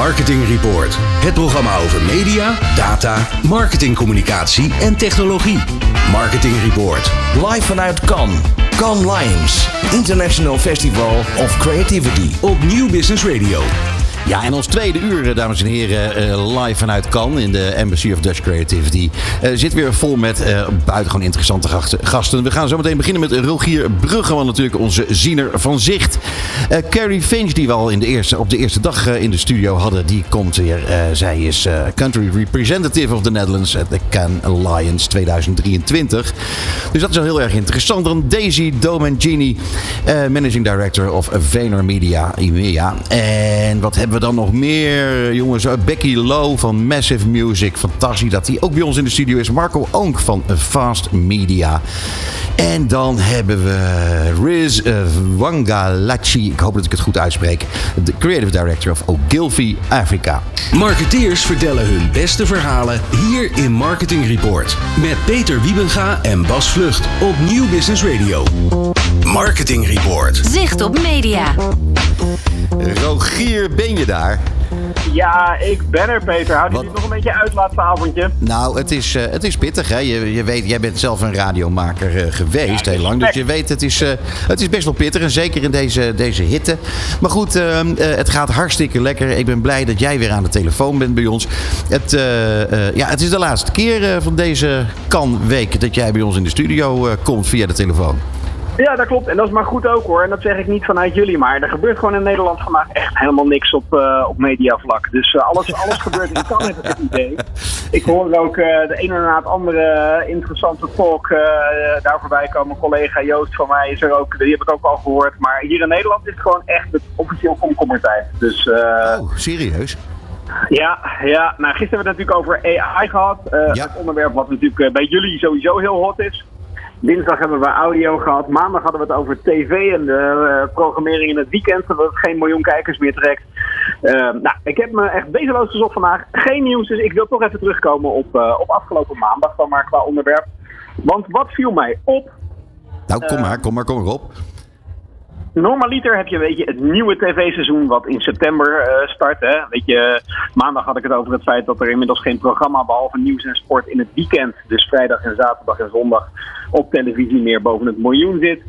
Marketing Report. Het programma over media, data, marketingcommunicatie en technologie. Marketing Report. Live vanuit Cannes. Cannes Lions. International Festival of Creativity. Op Nieuw Business Radio. Ja, en ons tweede uur, eh, dames en heren, eh, live vanuit Cannes in de Embassy of Dutch Creativity. Uh, zit weer vol met buitengewoon interessante gasten. We gaan zo meteen beginnen met Rogier Bruggeman, natuurlijk onze ziener van zicht. Carrie Finch, die we al in de eerste, op de eerste dag in de studio hadden, die komt weer. zij is country representative of the Netherlands at the Cannes Alliance 2023. Dus dat is wel heel erg interessant. Dan Daisy Domengini, managing director of Vayner Media, IMEA. En wat hebben we dan nog meer? Jongens, Becky Low van Massive Music. Fantastisch dat hij ook bij ons in de studio is. Marco Onk van Fast Media. En dan hebben we Riz uh, Wangalachi. Ik hoop dat ik het goed uitspreek. De creative director of Ogilvy Africa. Marketeers vertellen hun beste verhalen hier in Marketing Report. Met Peter Wiebenga en Bas Vlucht op Nieuw Business Radio. Marketing Report. Zicht op media. Rogier, ben je daar? Ja, ik ben er, Peter. Houd je nog een beetje uit, laatste avondje? Nou, het is, uh, het is pittig, hè? Je, je weet, jij bent zelf een radiomaker uh, geweest heel lang. Dus je weet, het is, uh, het is best wel pittig. En zeker in deze, deze hitte. Maar goed, ehm, het gaat hartstikke lekker. Ik ben blij dat jij weer aan de telefoon bent bij ons. Het, ja, het is de laatste keer van deze kan-week dat jij bij ons in de studio komt via de telefoon. Ja, dat klopt. En dat is maar goed ook hoor. En dat zeg ik niet vanuit jullie. Maar er gebeurt gewoon in Nederland vandaag echt helemaal niks op, uh, op mediavlak. Dus uh, alles, alles gebeurt in kan, ik het idee. Ik hoor ook uh, de ene na het andere interessante talk daar voorbij komen. Collega Joost van mij is er ook. Die heb ik ook al gehoord. Maar hier in Nederland is het gewoon echt het officieel komkommertijd. Dus, oh, serieus? Ja, ja, nou gisteren hebben we het natuurlijk over AI gehad. Ja. Het onderwerp wat natuurlijk bij jullie sowieso heel hot is. Dinsdag hebben we audio gehad. Maandag hadden we het over tv en de uh, programmering in het weekend. Dat het geen miljoen kijkers meer trekt. Uh, nou, ik heb me echt bezeloos gezocht vandaag. Geen nieuws, dus ik wil toch even terugkomen op, uh, op afgelopen maandag dan maar qua onderwerp. Want wat viel mij op? Nou, kom maar, kom maar, kom maar op. Normaliter heb je, weet je het nieuwe tv-seizoen wat in september uh, start. Hè? Weet je, maandag had ik het over het feit dat er inmiddels geen programma behalve nieuws en sport in het weekend, dus vrijdag en zaterdag en zondag, op televisie meer boven het miljoen zit.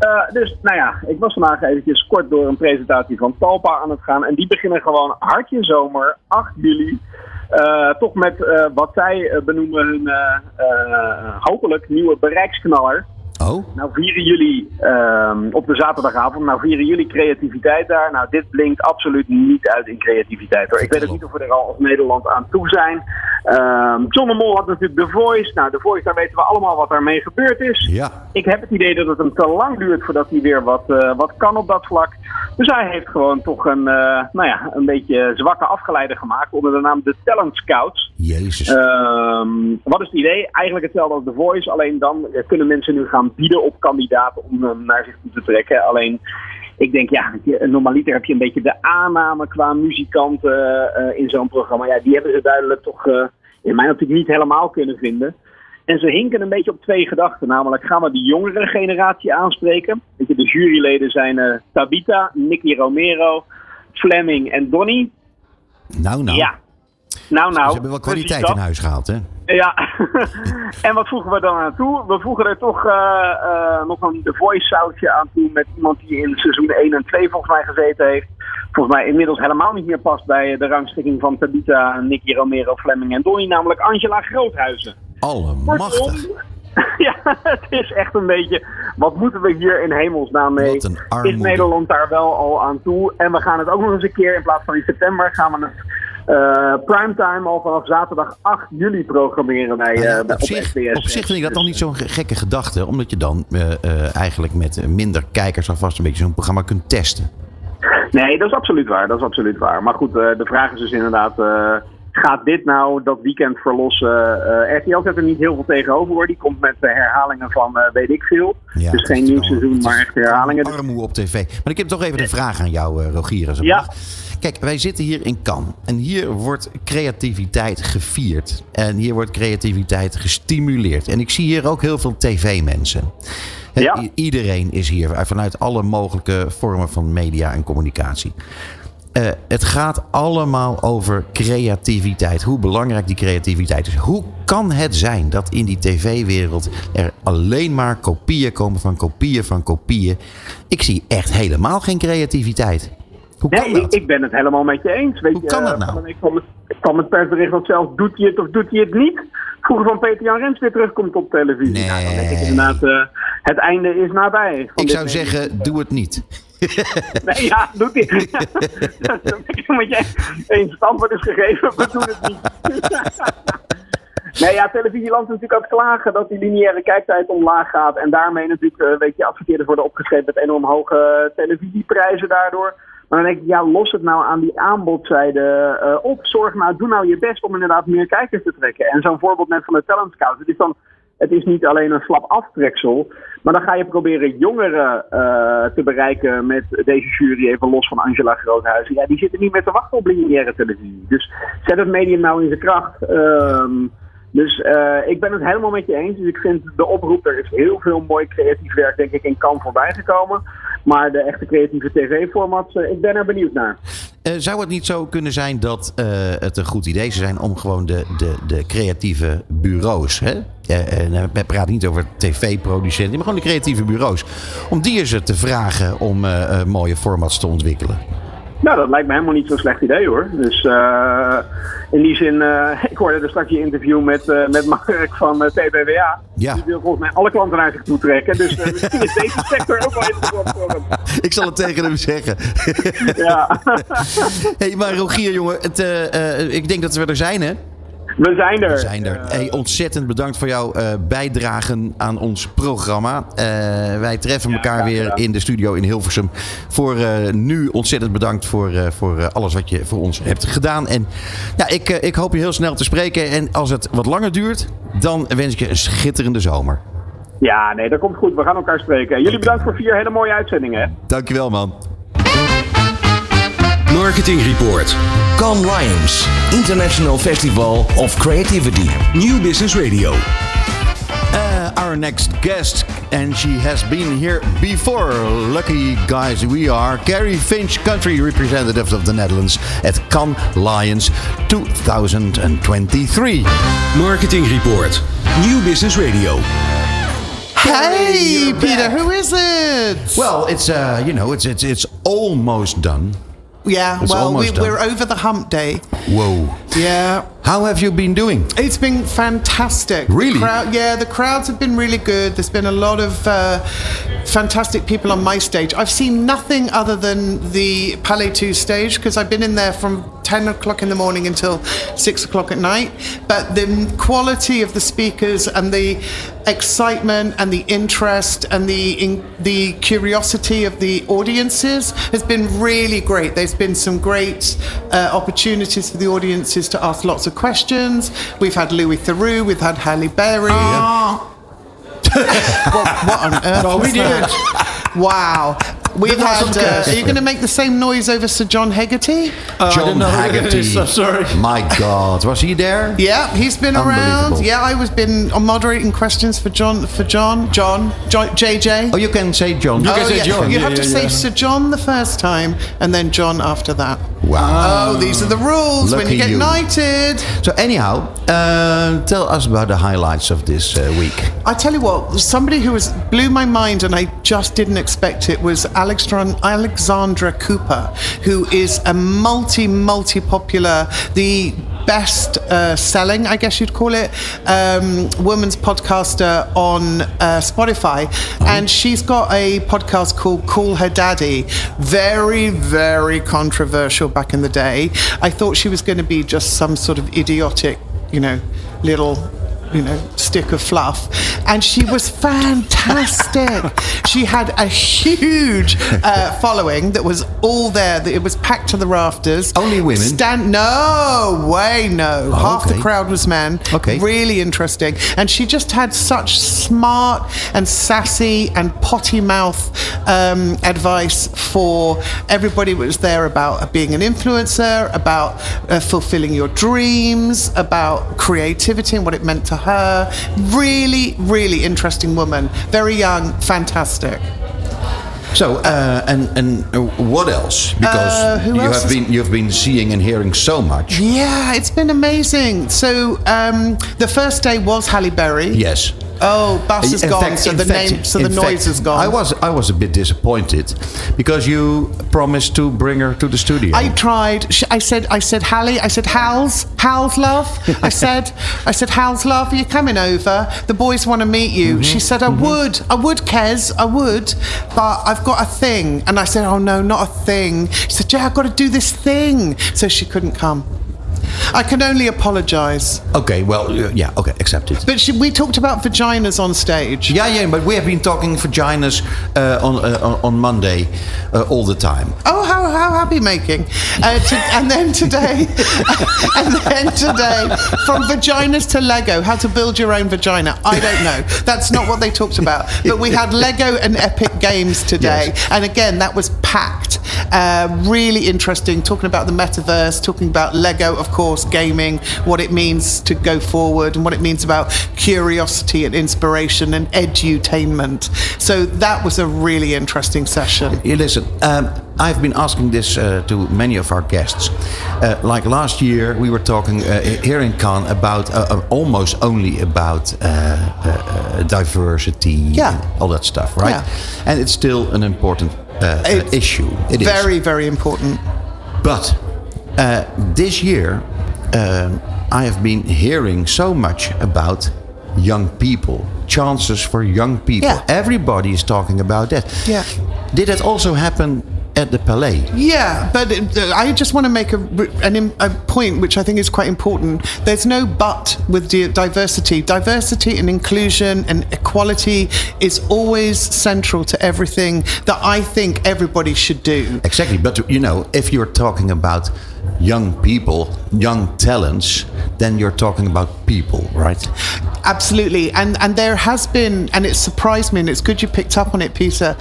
Uh, dus nou ja, ik was vandaag eventjes kort door een presentatie van Talpa aan het gaan. En die beginnen gewoon hartje zomer, 8 juli. Uh, toch met wat zij benoemen hun hopelijk nieuwe bereiksknaller. Oh. Nou vieren jullie um, op de zaterdagavond, nou vieren jullie creativiteit daar. Nou, dit blinkt absoluut niet uit in creativiteit hoor. Ik weet ook niet of we er al als Nederland aan toe zijn. Um, John de Mol had natuurlijk The Voice. Nou, The Voice, daar weten we allemaal wat daarmee gebeurd is. Ja. Ik heb het idee dat het hem te lang duurt voordat hij weer wat, uh, wat kan op dat vlak. Dus hij heeft gewoon toch een, uh, nou ja, een beetje zwakke afgeleide gemaakt onder de naam The Talent Scouts. Jezus. Um, wat is het idee? Eigenlijk hetzelfde als The Voice, alleen dan kunnen mensen nu gaan bieden op kandidaten om hem naar zich toe te trekken. Alleen ik denk, ja, normaliter heb je een beetje de aanname qua muzikanten uh, in zo'n programma. Ja, die hebben ze duidelijk toch uh, in mijn optiek niet helemaal kunnen vinden. En ze hinken een beetje op twee gedachten. Namelijk, gaan we de jongere generatie aanspreken? Weet je, de juryleden zijn uh, Tabita, Nicky Romero, Fleming en Donny. Nou, nou. Ja. Nou, nou. Ze hebben wel kwaliteit in huis gehaald, hè? Ja, en wat voegen we dan aan toe? We voegen er toch uh, uh, nog een The Voice sausje aan toe met iemand die in seizoen 1 en 2 volgens mij gezeten heeft. Volgens mij inmiddels helemaal niet meer past bij de rangschikking van Tabita, Nicky Romero, Fleming en Donny, namelijk Angela Groothuizen. Allemachtig. ja, het is echt een beetje. Wat moeten we hier in hemelsnaam mee? Is Nederland daar wel al aan toe? En we gaan het ook nog eens een keer, in plaats van in september, gaan we het uh, primetime al vanaf zaterdag 8 juli programmeren bij, uh, op, zich, SBS. Op zich vind ik dat nog niet zo'n gekke gedachte, omdat je dan uh, eigenlijk met minder kijkers alvast een beetje zo'n programma kunt testen. Nee, dat is absoluut waar. Dat is absoluut waar. Maar goed, de vraag is dus inderdaad gaat dit nou dat weekend verlossen? Uh, RTL zet er niet heel veel tegenover hoor. Die komt met uh, herhalingen van uh, weet ik veel. Ja, dus geen nieuw seizoen, maar echt herhalingen. Armoe op tv. Maar ik heb toch even een vraag aan jou, Rogier. Als ja. Kijk, wij zitten hier in Cannes. En hier wordt creativiteit gevierd. En hier wordt creativiteit gestimuleerd. En ik zie hier ook heel veel tv-mensen. Ja. Iedereen is hier vanuit alle mogelijke vormen van media en communicatie. Eh, het gaat allemaal over creativiteit. Hoe belangrijk die creativiteit is. Hoe kan het zijn dat in die tv-wereld er alleen maar kopieën komen van kopieën van kopieën? Ik zie echt helemaal geen creativiteit. Hoe kan Nee, ik, dat? ik ben het helemaal met je eens. Weet Hoe je, kan dat eh, nou? week kwam het, kwam het persbericht dat zelfs doet hij het of doet hij het niet. Vroeger van Peter Jan Rens weer terugkomt op televisie. Nee. Nou, dan denk ik inderdaad, eh, het einde is nabij. Ik zou zeggen, doe het niet. Nee, ja, doet hij. met je. Het antwoord is gegeven, we doen het niet. Nee, ja, televisieland is natuurlijk ook klagen dat die lineaire kijktijd omlaag gaat. En daarmee natuurlijk, eh, weet je, adverteerders worden opgeschreven met enorm hoge eh, televisieprijzen daardoor. Maar dan denk ik, ja, los het nou aan die aanbodzijde eh, op. Zorg nou, doe nou je best om inderdaad meer kijkers te trekken. En zo'n voorbeeld net van de Talent Scout. Het is dan, het is niet alleen een slap aftreksel. Maar dan ga je proberen jongeren eh, te bereiken met deze jury, even los van Angela Groothuizen. Ja, die zitten niet meer te wachten op lineaire televisie. Dus zet het medium nou in zijn kracht. Ehm, dus eh, ik ben het helemaal met je eens. Dus ik vind de oproep, er is heel veel mooi creatief werk, denk ik, in kan voorbij gekomen. Maar de echte creatieve tv-formats, eh, ik ben er benieuwd naar. Eh, zou het niet zo kunnen zijn dat het een goed idee zou zijn om gewoon de, de, de creatieve bureaus, hè? Eh, we praten niet over tv-producenten, maar gewoon de creatieve bureaus, om die eens te vragen om mooie formats te ontwikkelen? Nou, dat lijkt me helemaal niet zo'n slecht idee hoor. Dus eh, in die zin, eh, ik hoorde er straks je interview met, eh, met Mark van TBWA. Ja. Die wil volgens mij alle klanten naar zich toe trekken. Dus misschien is deze sector ook wel interessant voor hem. Ik zal het tegen hem zeggen. Ja, hey, maar Rogier, jongen, het, ik denk dat we er zijn, hè? We zijn er. We zijn er. Hey, ontzettend bedankt voor jouw eh, bijdragen aan ons programma. Eh, wij treffen elkaar weer gedaan. in de studio in Hilversum. Voor eh, nu ontzettend bedankt voor, voor alles wat je voor ons hebt gedaan. En ja, ik, ik hoop je heel snel te spreken. En als het wat langer duurt, dan wens ik je een schitterende zomer. Ja, nee, dat komt goed. We gaan elkaar spreken. En jullie bedankt voor vier hele mooie uitzendingen. Dankjewel, man. Marketing Report. Cannes Lions, International Festival of Creativity. New Business Radio. Uh, our next guest, and she has been here before. Lucky guys, we are Kerrie Finch, country representative of the Netherlands at Cannes Lions 2023. Marketing Report. New Business Radio. Hey, you're Peter, back. who is it? Well, it's uh, you know, it's it's it's almost done. Yeah, it's well, we, we're over the hump day. Whoa! Yeah. How have you been doing? It's been fantastic. The Really? crowd, yeah, the crowds have been really good. There's been a lot of uh, fantastic people on my stage. I've seen nothing other than the Palais 2 stage because I've been in there from 10 o'clock in the morning until 6 o'clock at night. But the quality of the speakers and the excitement and the interest and the in, the curiosity of the audiences has been really great. There's been some great uh, opportunities for the audiences to ask lots of questions. We've had Louis Theroux, we've had Halle Berry. what, what on earth? Oh, we was did. that? Wow. We've That had. Uh, are you going to make the same noise over Sir John Hegarty? Uh, John didn't know who it Hegarty. sorry. My God, was he there? Yeah, he's been around. Yeah, I was been moderating questions for John. For John, John, John JJ. Oh, you can say John. You can Oh, say yeah. John. You Yeah, have to yeah, say yeah. Sir John the first time and then John after that. Wow. Oh, these are the rules when you get you. knighted. So anyhow, uh, tell us about the highlights of this uh, week. I tell you what, somebody who was blew my mind and I just didn't expect it was Alexandra, Alexandra Cooper, who is a multi multi popular, the best uh, selling, I guess you'd call it, um, woman's podcaster on uh, Spotify, and she's got a podcast called Call Her Daddy. Very very controversial back in the day. I thought she was going to be just some sort of idiotic, you know, little you know, stick of fluff. And she was fantastic. she had a huge uh, following that was all there. That it was packed to the rafters. Only women? Stand? No way, no. Half okay. the crowd was men. Okay. Really interesting. And she just had such smart and sassy and potty mouth um, advice for everybody was there about being an influencer, about uh, fulfilling your dreams, about creativity and what it meant to her. Really, really interesting woman. Very young, fantastic. So, uh, and and what else? Because Uh, you else have been you've been seeing and hearing so much. Yeah, it's been amazing. So um, the first day was Halle Berry. Yes. Oh, Bas is In gone, fact- so the fact- name, so the noise fact, is gone. I was I was a bit disappointed because you promised to bring her to the studio. I tried. I said, I said, Hallie. I said, Hal's, Hal's love. I said, I said, Hal's love. Are you coming over? The boys want to meet you. Mm-hmm. She said, I would, I would, Kez, I would, but I've got a thing. And I said, Oh no, not a thing. She said, Yeah, I've got to do this thing. So she couldn't come. I can only apologise. okay, well, uh, yeah, okay, accepted. But she, we talked about vaginas on stage. Yeah, yeah, but we have been talking vaginas uh, on, uh, on on Monday uh, all the time. Oh, how, how happy making. Uh, to, and then today, and then today, from vaginas to Lego, how to build your own vagina. I don't know. That's not what they talked about. But we had Lego and Epic Games today. Yes. And again, that was packed. Uh, really interesting, talking about the metaverse, talking about Lego, of course, gaming, what it means to go forward, and what it means about curiosity and inspiration and edutainment. So that was a really interesting session. You listen, um, I've been asking this uh, to many of our guests. Uh, like last year, we were talking uh, here in Cannes about uh, uh, almost only about uh, uh, uh, diversity, Yeah. and all that stuff, right? Yeah. And it's still an important uh, uh, issue. It is. very, very important. But uh, this year, um, I have been hearing so much about young people, chances for young people. Yeah. Everybody is talking about that. Yeah. Did that also happen at the Palais? Yeah, but it, uh, I just want to make a, an, a point which I think is quite important. There's no but with di- diversity. Diversity and inclusion and equality is always central to everything that I think everybody should do. Exactly. But, you know, if you're talking about young people, young talents, then you're talking about people, right? Absolutely, and and there has been, and it surprised me, and it's good you picked up on it, Peter.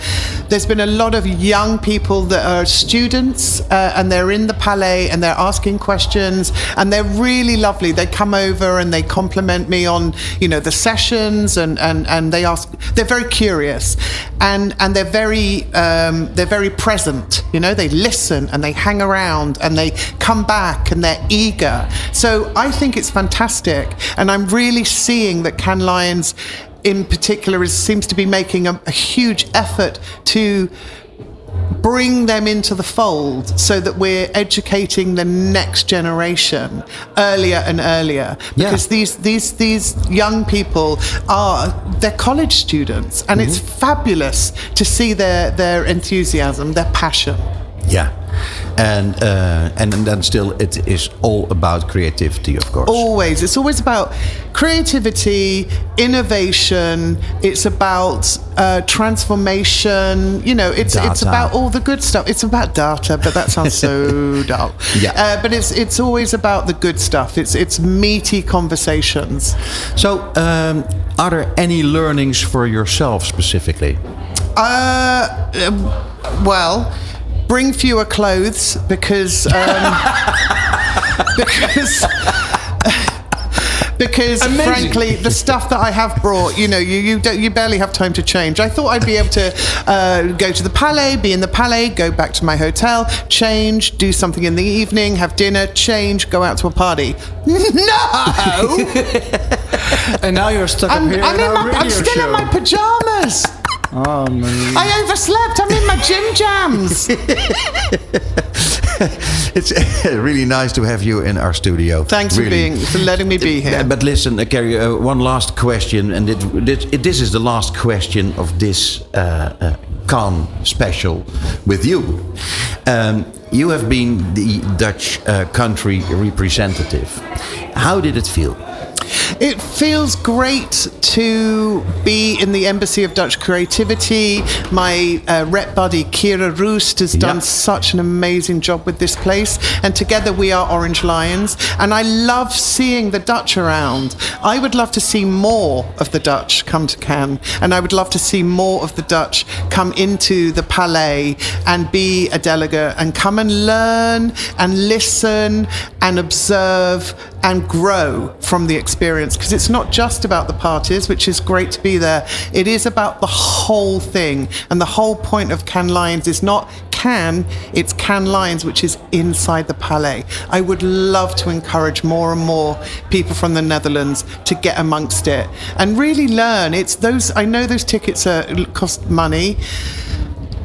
There's been a lot of young people that are students, uh, and they're in the Palais, and they're asking questions, and they're really lovely. They come over and they compliment me on, you know, the sessions, and and and they ask. They're very curious, and and they're very um, they're very present. You know, they listen and they hang around and they come back and they're eager. So I think it's fantastic, and I'm really seeing that Cannes Lions, in particular, is, seems to be making a, a huge effort to bring them into the fold so that we're educating the next generation earlier and earlier. Yeah. because these these these young people are they're college students and it's mm-hmm. fabulous to see their their enthusiasm their passion Yeah. And, uh, and and then still, it is all about creativity, of course. always it's always about creativity innovation it's about uh, transformation you know it's it's about all the good stuff it's about data but that sounds so dull Yeah. uh, but it's it's always about the good stuff it's it's meaty conversations So, um, are there any learnings for yourself specifically? uh um, well bring fewer clothes because um, because because frankly the stuff that I have brought you know you you, don't, you barely have time to change. I thought I'd be able to uh, go to the Palais be in the Palais go back to my hotel change do something in the evening have dinner change go out to a party. No! And now you're stuck I'm, up here I'm, in my, I'm still show. in my pajamas Oh, man. I overslept I'm in my gym jams It's really nice to have you in our studio. Thanks for being for letting me be here. Uh, But listen, uh, Kerrie, uh, one last question, and it, this, it, this is the last question of this uh, uh, Cannes special with you. Um, you have been the Dutch uh, country representative. How did it feel? It feels great to be in the Embassy of Dutch Creativity. My uh, rep buddy Kira Roost has done Yeah. such an amazing job with this place, and together we are Orange Lions. And I love seeing the Dutch around. I would love to see more of the Dutch come to Cannes, and I would love to see more of the Dutch come into the Palais and be a delegate and come and learn and listen and observe and grow from the experience because it's not just about the parties, which is great to be there. It is about the whole thing. And the whole point of Cannes Lions is not Cannes, it's Cannes Lions, which is inside the Palais. I would love to encourage more and more people from the Netherlands to get amongst it and really learn. It's those, I know those tickets are, cost money,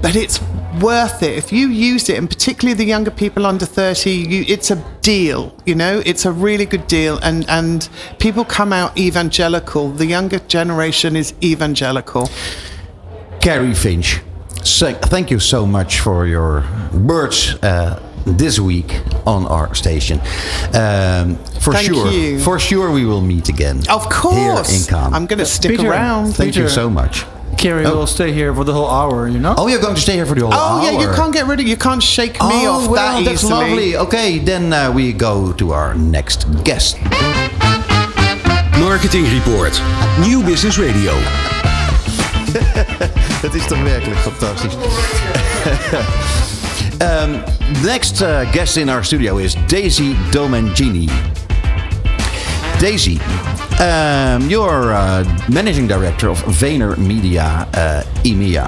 but it's worth it if you use it and particularly the younger people under 30 you, it's a deal you know it's a really good deal and and people come out evangelical the younger generation is evangelical Kerrie Finch, so, thank you so much for your words uh, this week on our station. Um, for Thank sure, you. for sure, we will meet again. of course here in Cannes. i'm going to stick Peter, around Thank you so much. Kerrie Oh. will stay here for the whole hour, you know? Oh, you're going to stay here for the whole oh hour. Oh, yeah you can't get rid of you can't shake me oh, off well, that that's easily lovely. Okay, then uh, we go to our next guest. Marketing Report. New Business Radio. Het is toch werkelijk fantastisch. um, next uh, guest in our studio is Daisy Domenghini. Daisy, um, you're uh, managing director of VaynerMedia uh, EMEA.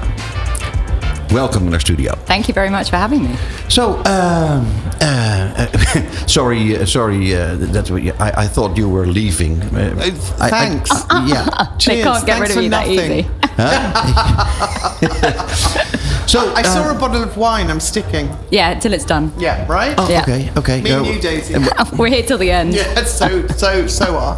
Welcome in our studio. Thank you very much for having me. So, um, uh, uh, sorry, uh, sorry, uh, that we, I, I thought you were leaving. Uh, I- I- thanks. yeah. they Cheers, can't get thanks rid of for you that nothing. easy. So, i saw uh, a bottle of wine i'm sticking Yeah, till it's done. yeah right oh, Yeah. okay, okay. me and Uh, you daisy We're here till the end. yeah so so so are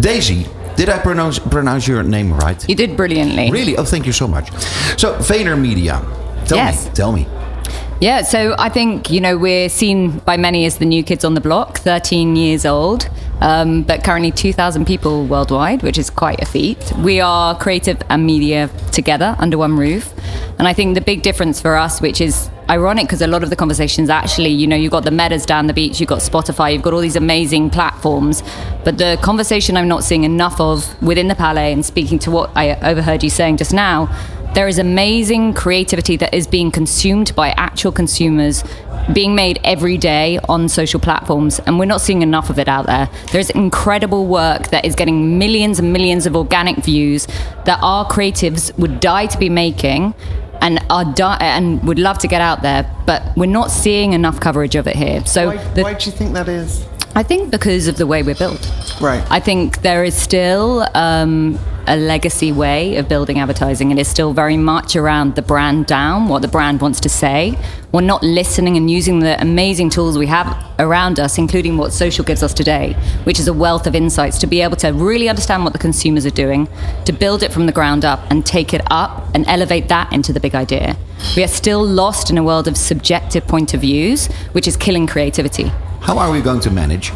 Daisy, did I pronounce pronounce your name right? You did brilliantly. Really? Oh, thank you so much. So, VaynerMedia. Tell Yes. me. Tell me. Yeah, so I think, you know, we're seen by many as the new kids on the block, 13 years old, um, but currently 2,000 people worldwide, which is quite a feat. We are creative and media together under one roof. And I think the big difference for us, which is ironic because a lot of the conversations actually, you know, you've got the metas down the beach, you've got Spotify, you've got all these amazing platforms. But the conversation I'm not seeing enough of within the Palais and speaking to what I overheard you saying just now, there is amazing creativity that is being consumed by actual consumers being made every day on social platforms and we're not seeing enough of it out there there's incredible work that is getting millions and millions of organic views that our creatives would die to be making and are di- and would love to get out there but we're not seeing enough coverage of it here. So why, the- why do you think that is? I think because of the way we're built. Right. I think there is still um, a legacy way of building advertising. And is still very much around the brand down, what the brand wants to say. We're not listening and using the amazing tools we have around us, including what social gives us today, which is a wealth of insights to be able to really understand what the consumers are doing, to build it from the ground up and take it up and elevate that into the big idea. We are still lost in a world of subjective point of views, which is killing creativity How are we going to manage?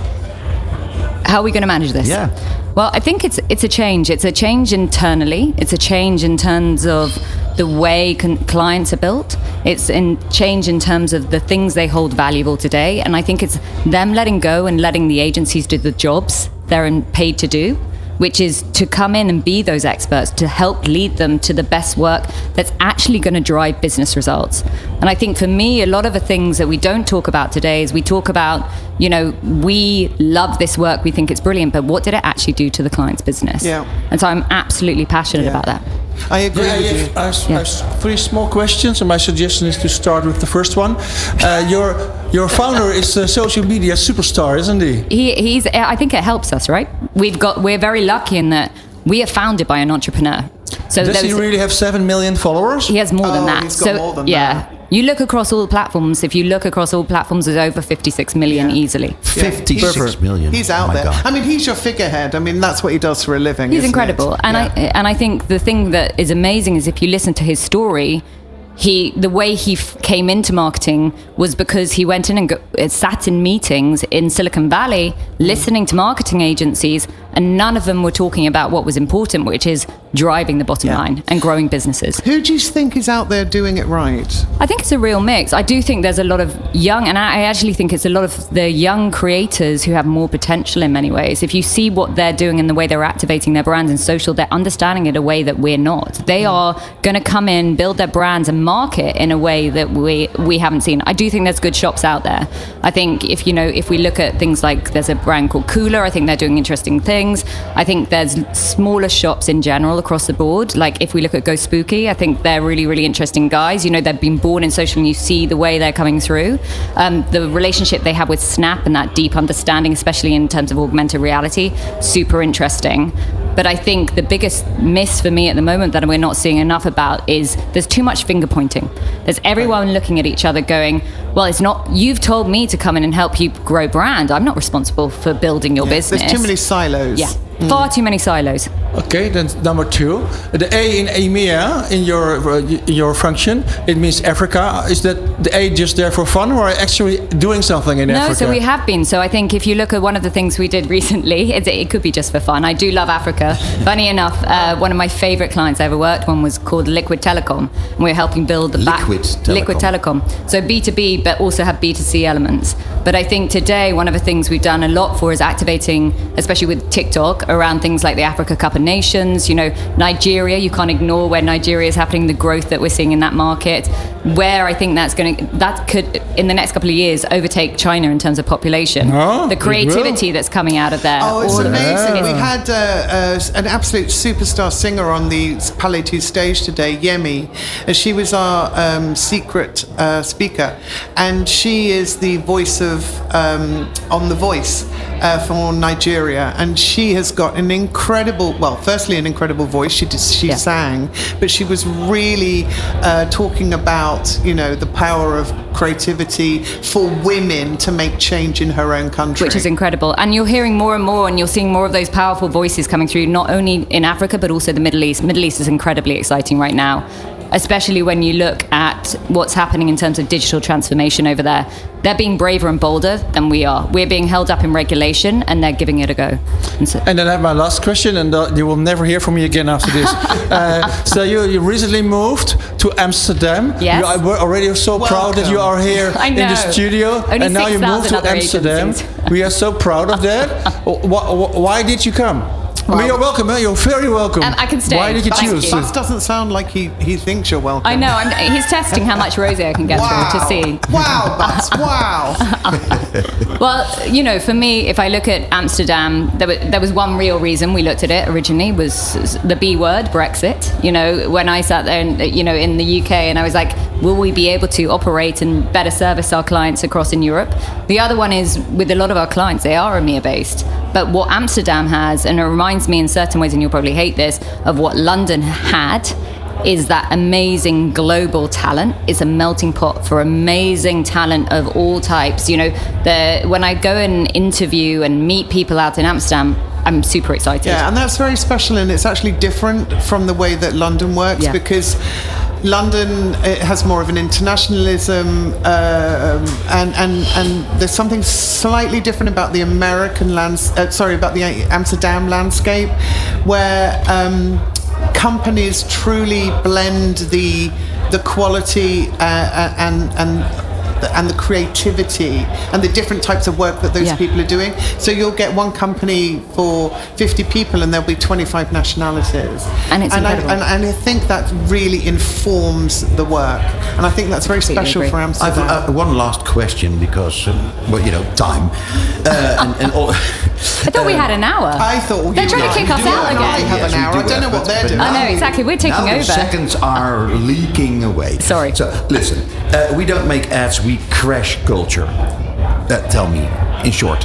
how are we going to manage this? Yeah. Well, I think it's it's a change. It's a change internally. It's a change in terms of the way con- clients are built. It's in change in terms of the things they hold valuable today. And I think it's them letting go and letting the agencies do the jobs they're in- paid to do. Which is to come in and be those experts to help lead them to the best work that's actually going to drive business results. And I think for me, a lot of the things that we don't talk about today is we talk about, you know, we love this work, we think it's brilliant, but what did it actually do to the client's business? Yeah. And so I'm absolutely passionate Yeah. about that. I agree Yeah, with I you. have, I have- Yeah. I have three small questions, and my suggestion is to start with the first one. Uh, your your founder is a social media superstar, isn't he? He, he's, I think it helps us, right? We've got, we're very lucky in that we are founded by an entrepreneur. So Does he really have seven million followers? He has more than Oh, that. he's got so more than yeah, that. You look across all platforms. If you look across all platforms, there's over 56 million Yeah. easily. Fifty-six million. He's Oh out my there. God. I mean, he's your figurehead. I mean, that's what he does for a living. He's isn't incredible, it? and Yeah. I and I think the thing that is amazing is if you listen to his story. He, the way he f- came into marketing was because he went in and go, uh, sat in meetings in Silicon Valley, listening to marketing agencies and none of them were talking about what was important, which is driving the bottom Yeah. line and growing businesses. Who do you think is out there doing it right? I think it's a real mix. I do think there's a lot of young, and I actually think it's a lot of the young creators who have more potential in many ways. If you see what they're doing and the way they're activating their brands in social, they're understanding it a way that we're not. They mm. are going to come in, build their brands, and market in a way that we we haven't seen. I do think there's good shops out there. I think if you know, if we look at things like there's a brand called Cooler, I think they're doing interesting things. I think there's smaller shops in general across the board. Like if we look at GoSpooky, I think they're really, really interesting guys. You know, they've been born in social and you see the way they're coming through. Um, the relationship they have with Snap and that deep understanding, especially in terms of augmented reality, super interesting. But I think the biggest miss for me at the moment that we're not seeing enough about is there's too much finger pointing. There's everyone looking at each other going, well, it's not, you've told me to come in and help you grow brand. I'm not responsible for building your business. There's too many silos. Yeah. Far too many silos. Okay, then number two, the A in EMEA in your uh, in your function, it means Africa. Is that the A just there for fun, or are you actually doing something in No, Africa? so we have been. So I think if you look at one of the things we did recently, it, it could be just for fun. I do love Africa. Funny enough, uh, one of my favorite clients I ever worked on was called Liquid Telecom. And we are helping build the back- Telecom. Liquid Telecom. So B2B, but also have B2C elements. But I think today, one of the things we've done a lot for is activating, especially with TikTok, around things like the Africa Cup of Nations. You know, Nigeria, you can't ignore where Nigeria is happening, the growth that we're seeing in that market. Where I think that's going to, that could, in the next couple of years, overtake China in terms of population. Oh, the creativity that's coming out of there. Oh, it's all of it. amazing. We had uh, uh, an absolute superstar singer on the Palais 2 stage today, Yemi, and she was our um, secret uh, speaker. And she is the voice of um, On The Voice uh, for Nigeria. And she has got an incredible, well, firstly, an incredible voice. She, did, she Yeah. sang, but she was really uh, talking about, you know, the power of creativity for women to make change in her own country. which is incredible. And you're hearing more and more, and you're seeing more of those powerful voices coming through, not only in Africa, but also the Middle East. Middle East is incredibly exciting right now, especially when you look at what's happening in terms of digital transformation over there. They're being braver and bolder than we are. We're being held up in regulation, and they're giving it a go. And so, And then I have my last question, and uh, you will never hear from me again after this. uh, so you, you recently moved to Amsterdam. Yes. You are we're already so proud that you are here in the studio, Only and now you 6,000 moved to Amsterdam. agencies. we are so proud of that. why, why did you come? Well, you're welcome. eh? You're very welcome. Um, I can stay. Why did you Thank choose? you. Bas doesn't sound like he, he thinks you're welcome. I know. I'm, he's testing how much rosé I can get Wow. through to see. Wow, Bas, wow. Well, you know, for me, if I look at Amsterdam, there was, there was one real reason we looked at it originally was the B word, Brexit. You know, when I sat there, and, you know, in the UK, and I was like, will we be able to operate and better service our clients across in Europe? The other one is with a lot of our clients, they are EMEA based. But what Amsterdam has, and it reminds me in certain ways, and you'll probably hate this, of what London had is that amazing global talent. It's a melting pot for amazing talent of all types. You know, the when I go and interview and meet people out in Amsterdam, I'm super excited. Yeah, and that's very special, and it's actually different from the way that London works Yeah. because London has more of an internationalism, uh, um, and and and there's something slightly different about the American lands. Uh, sorry, about the Amsterdam landscape, where. Um, companies truly blend the the quality uh, and and and the creativity and the different types of work that those Yeah. people are doing. So you'll get one company for 50 people and there'll be 25 nationalities. And it's I, incredible. and, and I think that really informs the work. And I think that's very Completely special agree. for I've Amsterdam. uh, one last question because, um, well, you know, time. Uh, and, and all, I thought we had an hour. I thought they're trying were- to kick us out again. eye. have an hour. do I don't know what they're doing. I know, exactly. We're taking now the over. seconds are leaking away. Sorry. So listen, uh, we don't make ads. We crash culture. That tell me, in short.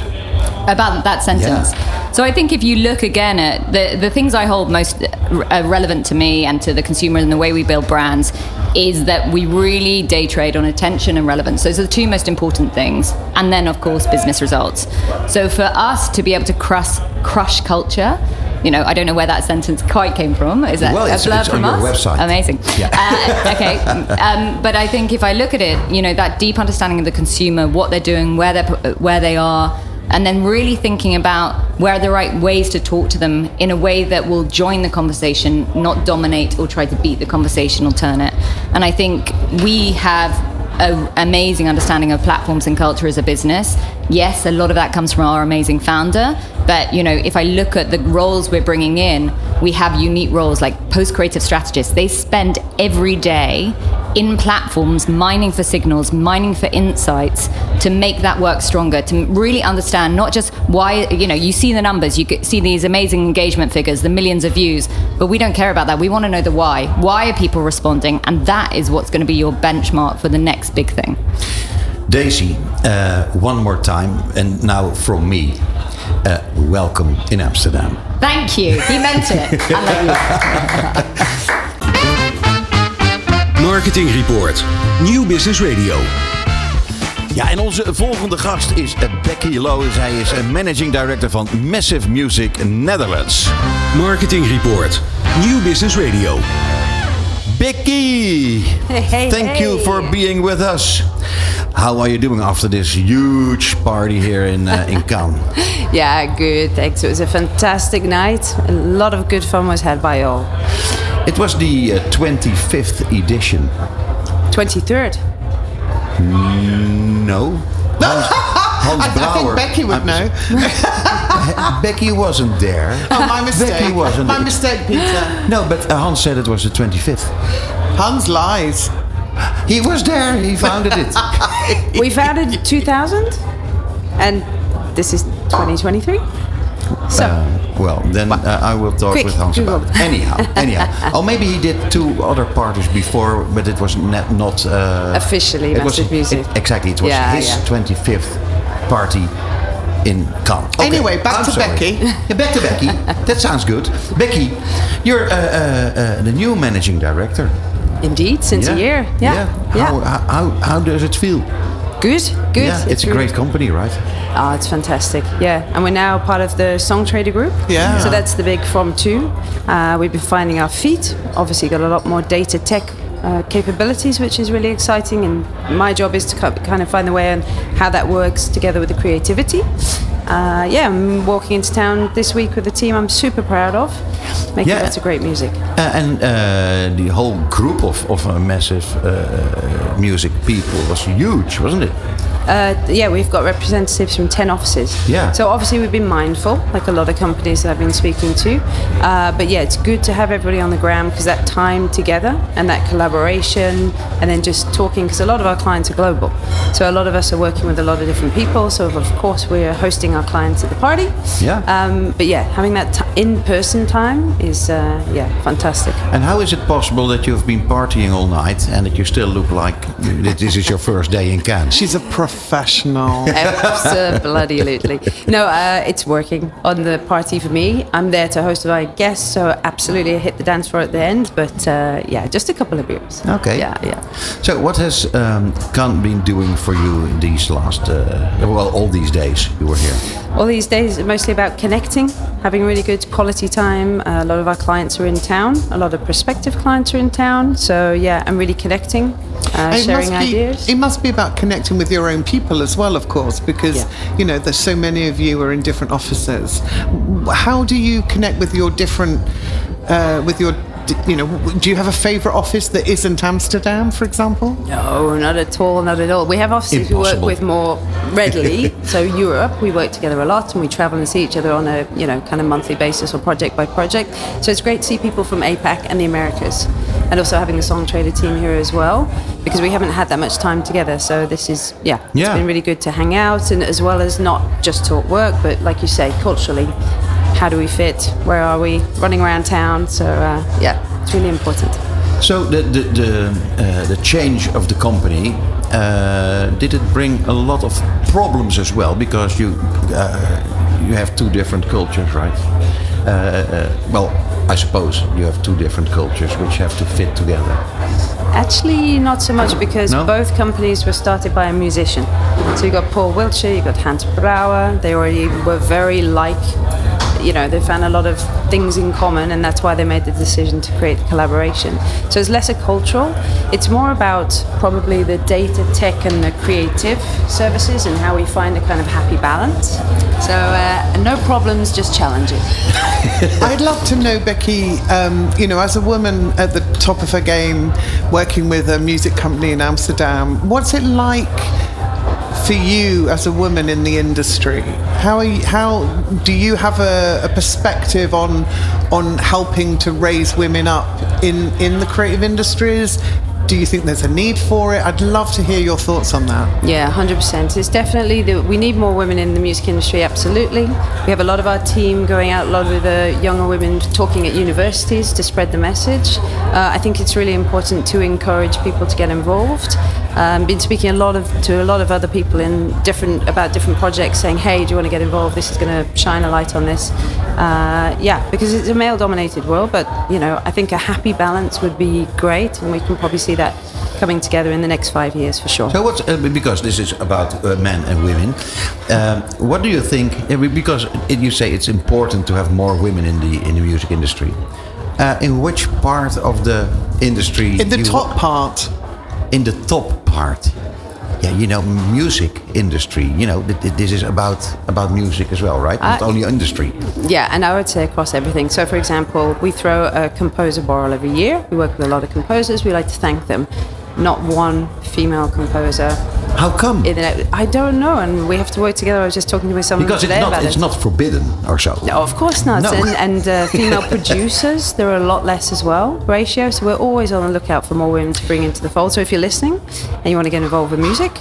about that sentence. So I think if you look again at the, the things I hold most uh, relevant to me and to the consumer and the way we build brands is that we really day trade on attention and relevance. Those are the two most important things. And then, of course, business results. So for us to be able to crush, crush culture, you know, I don't know where that sentence quite came from. Is that Well, a blurb it's on from your us? website. Amazing. Yeah. Uh, okay. Um, but I think if I look at it, you know, that deep understanding of the consumer, what they're doing, where they're where they are, and then really thinking about where are the right ways to talk to them in a way that will join the conversation, not dominate or try to beat the conversation or turn it. And I think we have an amazing understanding of platforms and culture as a business. Yes, a lot of that comes from our amazing founder, but you know, if I look at the roles we're bringing in, we have unique roles like post-creative strategists. They spend every day in platforms mining for signals, mining for insights to make that work stronger, to really understand not just why, you know, you see the numbers, you see these amazing engagement figures, the millions of views, but we don't care about that. We want to know the why. Why are people responding? And that is what's going to be your benchmark for the next big thing. Daisy, uh, one more time, and now from me, uh, welcome in Amsterdam. Thank you. He meant it. I love you. Marketing Report. Nieuw Business Radio. Ja, en onze volgende gast is eh, Becky Lowe. Zij is een managing director van Massive Music Netherlands. Marketing Report. Nieuw Business Radio. Becky, hey, thank you for being with us. How are you doing after this huge party here in uh, in Cannes? Yeah, good. Thanks. It was a fantastic night. A lot of good fun was had by all. It was the uh, 25th edition. 23rd. No. Hans, Hans I, I think Becky would I'm- know. Becky wasn't there. Oh, my mistake. Becky wasn't. My mistake, Peter. No, but uh, Hans said it was the 25th. Hans lies. He was there. He founded it. We founded 2000 and this is 2023. So, well, then uh, I will talk Quick, with Hans Google. about it. Anyhow, anyhow. Oh, maybe he did two other parties before, but it was not. not uh, Officially it was, MassiveMusic. it- exactly, it was Yeah, his yeah. 25th party in Cannes. Okay, Anyway, back I'm to sorry. Becky. Yeah, back to Becky. that sounds good. Becky, you're uh, uh, uh, the new managing director. indeed, since a year. Yeah. Yeah. How, how, how, how does it feel? Good. Good. Yeah, it's, a really- great company, right? Oh, it's fantastic. Yeah, and we're now part of the Songtradr Group. Yeah. So that's the big from two. Uh, we've been finding our feet. Obviously, got a lot more data tech uh, capabilities, which is really exciting. And my job is to kind of find the way and how that works together with the creativity. Uh, yeah, I'm walking into town this week with a team I'm super proud of, making Yeah. lots of great music. Uh, and uh, the whole group of, of uh, massive uh, music people was huge, wasn't it? Uh, yeah, we've got representatives from 10 offices. Yeah. So obviously we've been mindful, like a lot of companies that I've been speaking to. Uh, but yeah, it's good to have everybody on the ground because that time together and that collaboration and then just talking, because a lot of our clients are global. So a lot of us are working with a lot of different people. So of course we're hosting our clients at the party. Yeah. Um, but yeah, having that t- in-person time is, uh, yeah, fantastic. And how is it possible that you've been partying all night and that you still look like this is your first day in Cannes? She's a professional. Absolutely. No, uh, it's working on the party for me. I'm there to host my guests, so absolutely I hit the dance floor at the end. But uh, yeah, just a couple of beers. Okay. Yeah, yeah. So, what has um, Cannes been doing for you in these last, uh, well, all these days you were here? All these days are mostly about connecting, having really good quality time. Uh, a lot of our clients are in town. A lot of prospective clients are in town. So yeah, I'm really connecting, uh, It sharing must be, ideas. It must be about connecting with your own people as well, of course, because Yeah. you know there's so many of you are in different offices. How do you connect with your different, uh, with your, you know, do you have a favorite office that isn't Amsterdam, for example? No, not at all, not at all. We have offices we work with more readily. so Europe, we work together a lot, and we travel and see each other on a you know kind of monthly basis or project by project. So it's great to see people from APAC and the Americas, and also having the Songtradr team here as well, because we haven't had that much time together. So this is yeah, it's Yeah. been really good to hang out and as well as not just talk work, but like you say, culturally. How do we fit? Where are we? Running around town. So uh, yeah, it's really important. So, the the the, uh, the change of the company uh, did it bring a lot of problems as well because you uh, you have two different cultures, right? Uh, uh, well, I suppose you have two different cultures which have to fit together. Actually, not so much because No? both companies were started by a musician. So you got Paul Wiltshire, you got Hans Brouwer. They already were very like you know, they found a lot of things in common, and that's why they made the decision to create the collaboration. So it's less a cultural; it's more about probably the data, tech, and the creative services, and how we find a kind of happy balance. So uh, no problems, just challenges. I'd love to know, Becky, um, you know, as a woman at the top of her game, working with a music company in Amsterdam, what's it like for you as a woman in the industry? How, are you, how do you have a, a perspective on, on helping to raise women up in, in the creative industries? Do you think there's a need for it? I'd love to hear your thoughts on that. Yeah, 100%. It's definitely that we need more women in the music industry, absolutely. We have a lot of our team going out, a lot of the younger women talking at universities to spread the message. Uh, I think it's really important to encourage people to get involved. Um, been speaking a lot of to a lot of other people in different about different projects, saying, "Hey, do you want to get involved? This is going to shine a light on this." Uh, yeah, because it's a male-dominated world, but you know, I think a happy balance would be great, and we can probably see that coming together in the next five years for sure. So what? Uh, because this is about uh, men and women, um, what do you think? uh, Because it, you say it's important to have more women in the in the music industry. Uh, in which part of the industry? In the top part, in the top part. Yeah, you know, music industry. You know, th- th- this is about about music as well, right? Not Uh, only industry. Yeah, and I would say across everything. So, for example, we throw a composer ball every year. We work with a lot of composers. We like to thank them. Not one female composer. How come? In the, I don't know, and we have to work together. I was just talking with someone Because it's not about it's it. not forbidden or so. No, of course not. No. And, and uh, female producers, there are a lot less as well, ratio. So we're always on the lookout for more women to bring into the fold. So if you're listening and you want to get involved with music,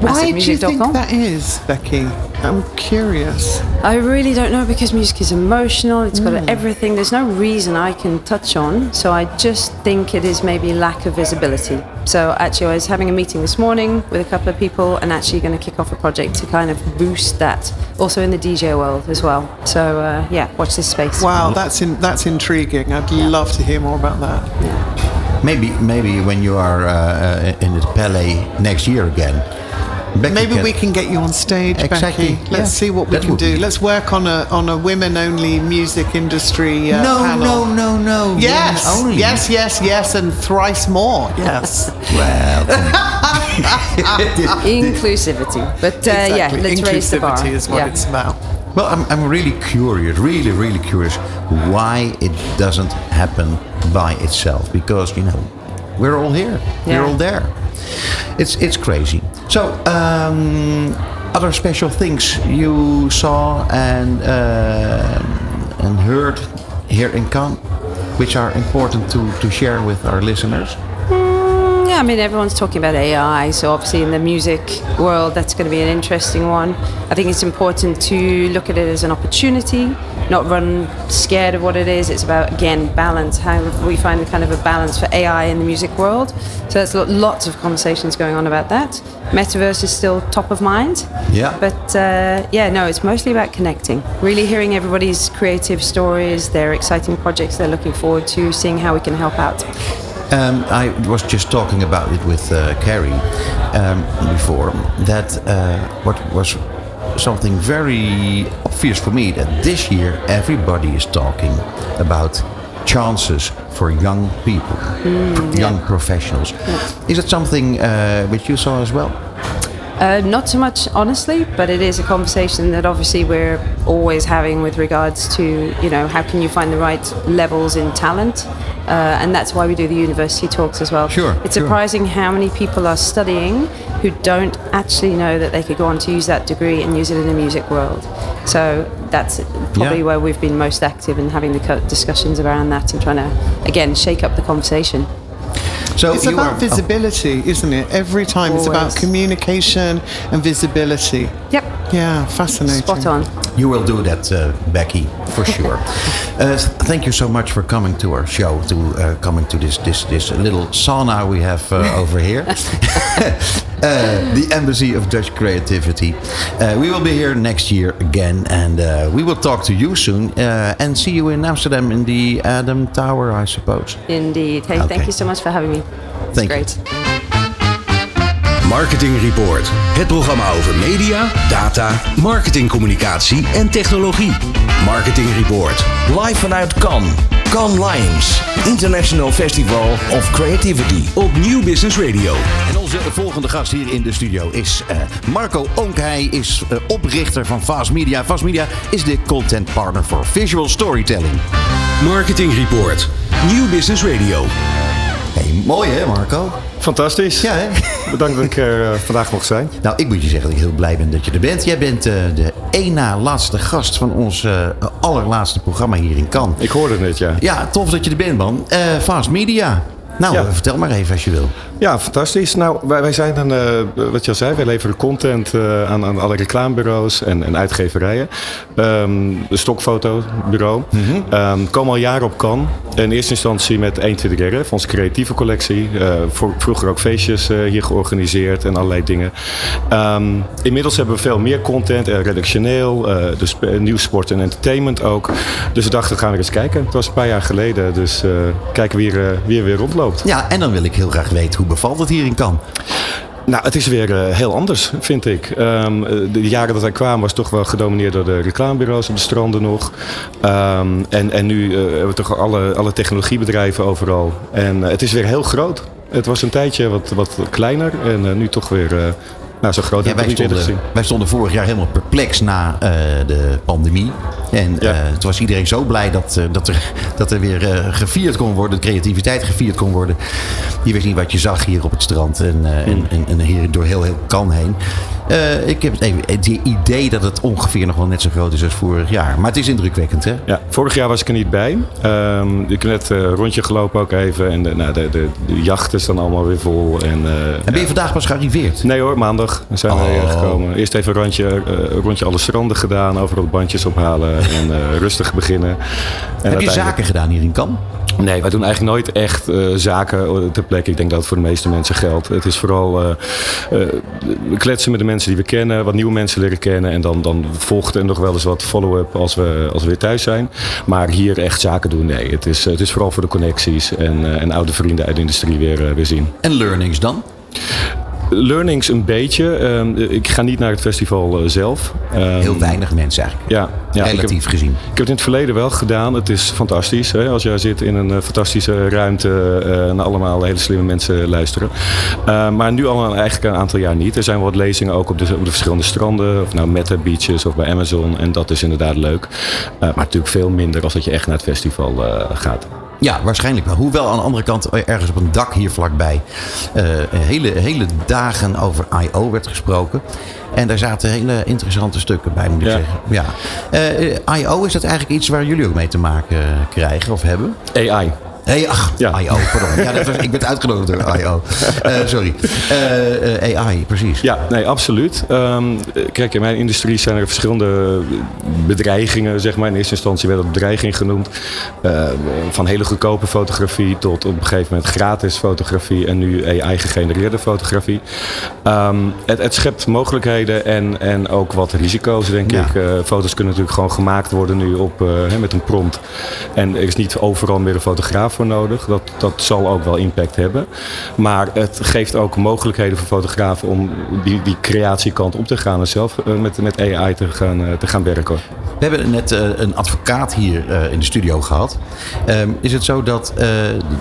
why do you think that is, Becky? I'm curious. I really don't know because music is emotional. It's got everything. There's no reason I can touch on. So I just think it is maybe lack of visibility. So actually, I was having a meeting this morning with a couple of people and actually going to kick off a project to kind of boost that. Also in the DJ world as well. So uh, yeah, watch this space. Wow, that's in, that's intriguing. I'd love to hear more about that. Maybe maybe when you are uh, uh, in the Palais next year again. Becky Maybe can- we can get you on stage, Exactly, Becky. Let's yeah. see what we That can do. be- Let's work on a on a women-only music industry uh, No, panel. no, no, no. Yes, only. yes, yes, yes, and thrice more. Yes, Well, Inclusivity. But uh, yeah, let's raise the bar. Inclusivity is what yeah. it's about. well, I'm, I'm really curious, really, really curious why it doesn't happen by itself. Because you know, we're all here, we're all there. It's it's crazy. So, um, other special things you saw and uh, and heard here in Cannes, which are important to, to share with our listeners. Yeah, I mean, everyone's talking about AI, so obviously in the music world, that's going to be an interesting one. I think it's important to look at it as an opportunity, not run scared of what it is. It's about, again, balance, how we find kind of a balance for AI in the music world. So there's lots of conversations going on about that. Metaverse is still top of mind. Yeah. But uh, yeah, no, it's mostly about connecting, really hearing everybody's creative stories, their exciting projects they're looking forward to, seeing how we can help out. Um, I was just talking about it with uh, Kerrie um, before. That uh, what was something very obvious for me that this year everybody is talking about chances for young people, pr- young professionals. Is it something uh, which you saw as well? Uh, not so much, honestly, but it is a conversation that obviously we're always having with regards to, you know, how can you find the right levels in talent? Uh, and that's why we do the university talks as well. Sure, It's sure. surprising how many people are studying who don't actually know that they could go on to use that degree and use it in the music world. So that's probably Yeah. where we've been most active in having the discussions around that and trying to, again, shake up the conversation. So It's about are- oh. visibility, isn't it? Every time it's about communication and visibility. Yep. Yeah, fascinating. Spot on. You will do that, uh, Becky, for sure. uh, thank you so much for coming to our show, to uh, coming to this this this little sauna we have uh, over here, uh, the Embassy of Dutch Creativity. Uh, we will be here next year again, and uh, we will talk to you soon, uh, and see you in Amsterdam in the A'DAM Tower, I suppose. Indeed. Hey, Okay. thank you so much for having me. It's Thank you. Marketing Report. Het programma over media, data, marketingcommunicatie en technologie. Marketing Report. Live vanuit Cannes. Cannes Lions. International Festival of Creativity. Op Nieuw Business Radio. En onze volgende gast hier in de studio is eh, Marco Onk. Hij is eh, oprichter van Fast Media. Fast Media is de content partner voor visual storytelling. Marketing Report. Nieuw Business Radio. Hey, mooi hè Marco? Fantastisch. Ja hè? Bedankt dat ik er eh, vandaag mag zijn. Nou, ik moet je zeggen dat ik heel blij ben dat je er bent. Jij bent eh, de één na laatste gast van ons eh, allerlaatste programma hier in Cannes. Ik hoorde het net, ja. Ja, tof dat je er bent man. Fast Media. Nou, Ja. vertel maar even als je wil. Ja, fantastisch. Nou, wij, wij zijn een, eh, wat je al zei, wij leveren content eh, aan, aan alle reclamebureaus en, en uitgeverijen. Ehm de stokfotobureau. Ehm komen al jaren op kan. In eerste instantie met 1 RF, onze creatieve collectie. Eh, voor, vroeger ook feestjes hier georganiseerd en allerlei dingen. Ehm, inmiddels hebben we veel meer content, redactioneel, dus nieuws, sport en entertainment ook. Dus we dachten, gaan we eens kijken. Het was een paar jaar geleden, dus kijken wie er, eh, wie er Ja, en dan wil ik heel graag weten hoe bevalt het hier in Cannes? Nou, het is weer eh, heel anders, vind ik. Ehm, eh, de jaren dat wij kwamen was toch wel gedomineerd door de reclamebureaus op de stranden nog. Ehm, en, en nu eh, hebben we toch alle, alle technologiebedrijven overal. En het is weer heel groot. Het was een tijdje wat, wat kleiner en nu toch weer nou, zo groot. Ja, wij, stonden, wij stonden vorig jaar helemaal perplex na eh, de pandemie. En Ja. eh, toen was iedereen zo blij dat, eh, dat, er, dat er weer eh, gevierd kon worden, de creativiteit gevierd kon worden. Je wist niet wat je zag hier op het strand en, eh, Hmm. en, en, en hier door heel, heel Cannes heen. Eh, ik heb het idee dat het ongeveer nog wel net zo groot is als vorig jaar. Maar het is indrukwekkend, hè? Ja, vorig jaar was ik er niet bij. Ehm, ik heb net eh, een rondje gelopen ook even. En de, nou, de, de, de jachten staan allemaal weer vol. En, eh, En ben je vandaag pas gearriveerd? Nee hoor, maandag zijn we Oh. gekomen. Eerst even een rondje, eh, rondje alle stranden gedaan, overal bandjes ophalen en eh, rustig beginnen. En Heb je zaken gedaan hier in Cannes? Nee, wij doen eigenlijk nooit echt eh, zaken ter plekke. Ik denk dat het voor de meeste mensen geldt. Het is vooral eh, eh, kletsen met de mensen die we kennen, wat nieuwe mensen leren kennen. En dan, dan volgt er nog wel eens wat follow-up als we, als we weer thuis zijn. Maar hier echt zaken doen, nee. Het is, het is vooral voor de connecties en, eh, en oude vrienden uit de industrie weer, eh, weer zien. En learnings dan? Learnings een beetje. Ehm, ik ga niet naar het festival eh, zelf. Ehm, Heel weinig mensen eigenlijk. Ja, ja ik relatief heb, gezien. Ik heb het in het verleden wel gedaan. Het is fantastisch. Hè? Als jij zit in een eh, fantastische ruimte eh naar allemaal hele slimme mensen luisteren. Eh, maar nu al een, eigenlijk een aantal jaar niet. Er zijn wel wat lezingen ook op de, op de verschillende stranden. Of nou Meta Beaches of bij Amazon. En dat is inderdaad leuk. Eh, maar natuurlijk veel minder als dat je echt naar het festival eh, gaat. Ja, waarschijnlijk wel. Hoewel aan de andere kant eh, ergens op een dak hier vlakbij eh, hele, hele dagen over I.O. werd gesproken. En daar zaten hele interessante stukken bij, moet ik Ja. zeggen. Ja. Eh, eh, I.O. is dat eigenlijk iets waar jullie ook mee te maken eh, krijgen of hebben? AI. Hey, ach, Ja. I.O. pardon. Ja, dat was, ik werd uitgenodigd door I.O. Eh, sorry. Eh, eh, AI, precies. Ja, nee, absoluut. Ehm, kijk, in mijn industrie zijn er verschillende bedreigingen, zeg maar. In eerste instantie werd dat bedreiging genoemd. Eh, van hele goedkope fotografie tot op een gegeven moment gratis fotografie en nu AI-gegenereerde fotografie. Ehm, het, het schept mogelijkheden en, en ook wat risico's, denk Ja. ik. Foto's kunnen natuurlijk gewoon gemaakt worden nu op, met een prompt. En er is niet overal meer een fotograaf nodig. Dat, dat zal ook wel impact hebben. Maar het geeft ook mogelijkheden voor fotografen om die, die creatiekant op te gaan en zelf eh, met, met AI te gaan, eh, te gaan werken. We hebben net eh, een advocaat hier eh, in de studio gehad. Ehm, is het zo dat, eh,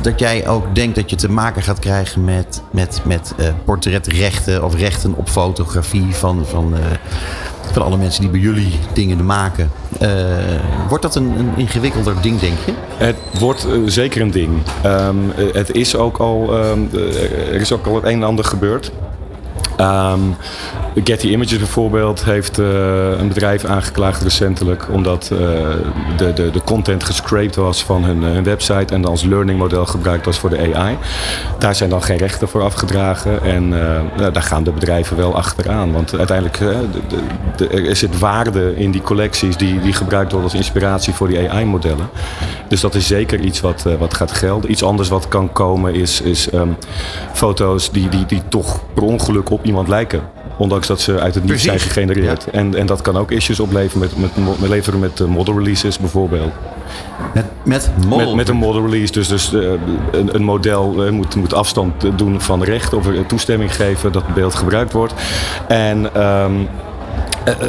dat jij ook denkt dat je te maken gaat krijgen met, met, met portretrechten of rechten op fotografie van, van, van alle mensen die bij jullie dingen maken? Wordt dat een, een ingewikkelder ding, denk je? Het wordt zeker een ding. Ehm, eh, het is ook al, ehm, eh, er is ook al het een en ander gebeurd. Ehm, Getty Images bijvoorbeeld heeft eh, een bedrijf aangeklaagd recentelijk omdat eh, de, de, de content gescraped was van hun, eh, hun website en als learning model gebruikt was voor de AI. Daar zijn dan geen rechten voor afgedragen en daar gaan de bedrijven wel achteraan. Want uiteindelijk de, er zit waarde in die collecties die, die gebruikt worden als inspiratie voor die AI-modellen. Dus dat is zeker iets wat, wat gaat gelden. Iets anders wat kan komen is, is ehm, foto's die, die, die toch per ongeluk op iemand lijken. Ondanks dat ze uit het niets zijn gegenereerd. En, en dat kan ook issues opleveren met, met, met, leveren met eh, model releases bijvoorbeeld. Met, met model. Met, met een model release, dus, dus eh, een, een model eh, moet, moet afstand doen van recht of toestemming geven dat het beeld gebruikt wordt. En ehm, Eh,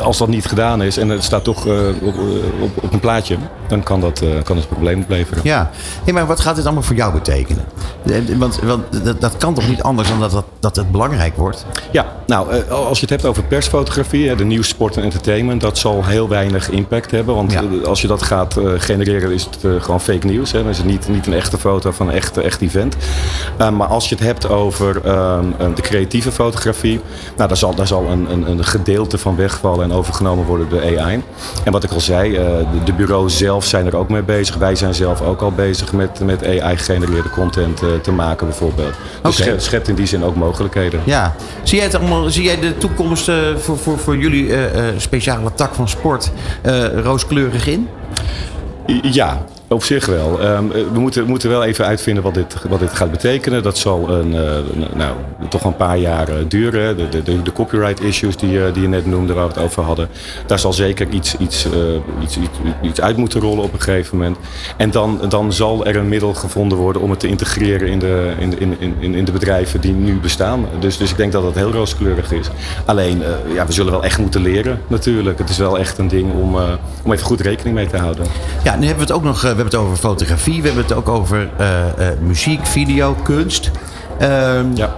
als dat niet gedaan is en het staat toch eh, op, op, op, een plaatje, dan kan dat, uh, kan het probleem opleveren. Ja, hey, maar wat gaat dit allemaal voor jou betekenen? Want, want dat, dat, kan toch niet anders dan dat, dat, dat het belangrijk wordt? Ja, nou, als je het hebt over persfotografie, de nieuws, sport en entertainment, dat zal heel weinig impact hebben. Want als je dat gaat genereren, is het gewoon fake nieuws. Dan is het niet, niet een echte foto van een echt, echt event. maar als je het hebt over ehm, de creatieve fotografie, nou, daar zal, daar zal een, een, een gedeelte van wegvallen en overgenomen worden door AI. En wat ik al zei, uh, de, bureaus zelf zijn er ook mee bezig. Wij zijn zelf ook al bezig met, met AI-gegenereerde content uh, te maken bijvoorbeeld. Dus okay. schept in die zin ook mogelijkheden. Ja. Zie jij, het allemaal, zie jij de toekomst uh, voor, voor, voor jullie speciale tak van sport rooskleurig in? Ja, op zich wel. Um, we moeten, moeten wel even uitvinden wat dit, wat dit gaat betekenen. Dat zal een, uh, nou, toch een paar jaar duren. De, de, de, copyright issues die, uh, die je net noemde, waar we het over hadden. Daar zal zeker iets, iets, iets, iets, iets, uit moeten rollen op een gegeven moment. En dan, dan zal er een middel gevonden worden om het te integreren in de, in, in, in, in de bedrijven die nu bestaan. Dus, dus ik denk dat dat heel rooskleurig is. Alleen, ja, we zullen wel echt moeten leren natuurlijk. Het is wel echt een ding om, om even goed rekening mee te houden. Ja, nu hebben we het ook nog hebben het over fotografie, we hebben het ook over uh, uh, muziek, video, kunst. Uh, ja.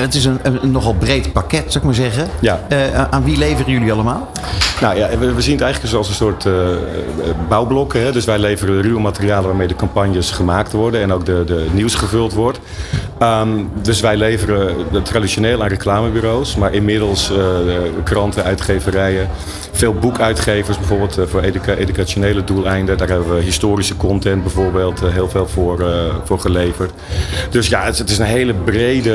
Het is een, een, nogal breed pakket, zou ik maar zeggen. Ja. aan wie leveren jullie allemaal? Nou ja, we, we zien het eigenlijk zoals een soort uh, bouwblokken. Hè? Dus wij leveren ruwe materialen waarmee de campagnes gemaakt worden en ook de, de nieuws gevuld wordt. Um, dus wij leveren traditioneel aan reclamebureaus, maar inmiddels uh, kranten, uitgeverijen, veel boekuitgevers bijvoorbeeld voor educa educationele doeleinden. Daar hebben we historische content bijvoorbeeld heel veel voor, voor geleverd. Dus ja, het, het, is een hele brede,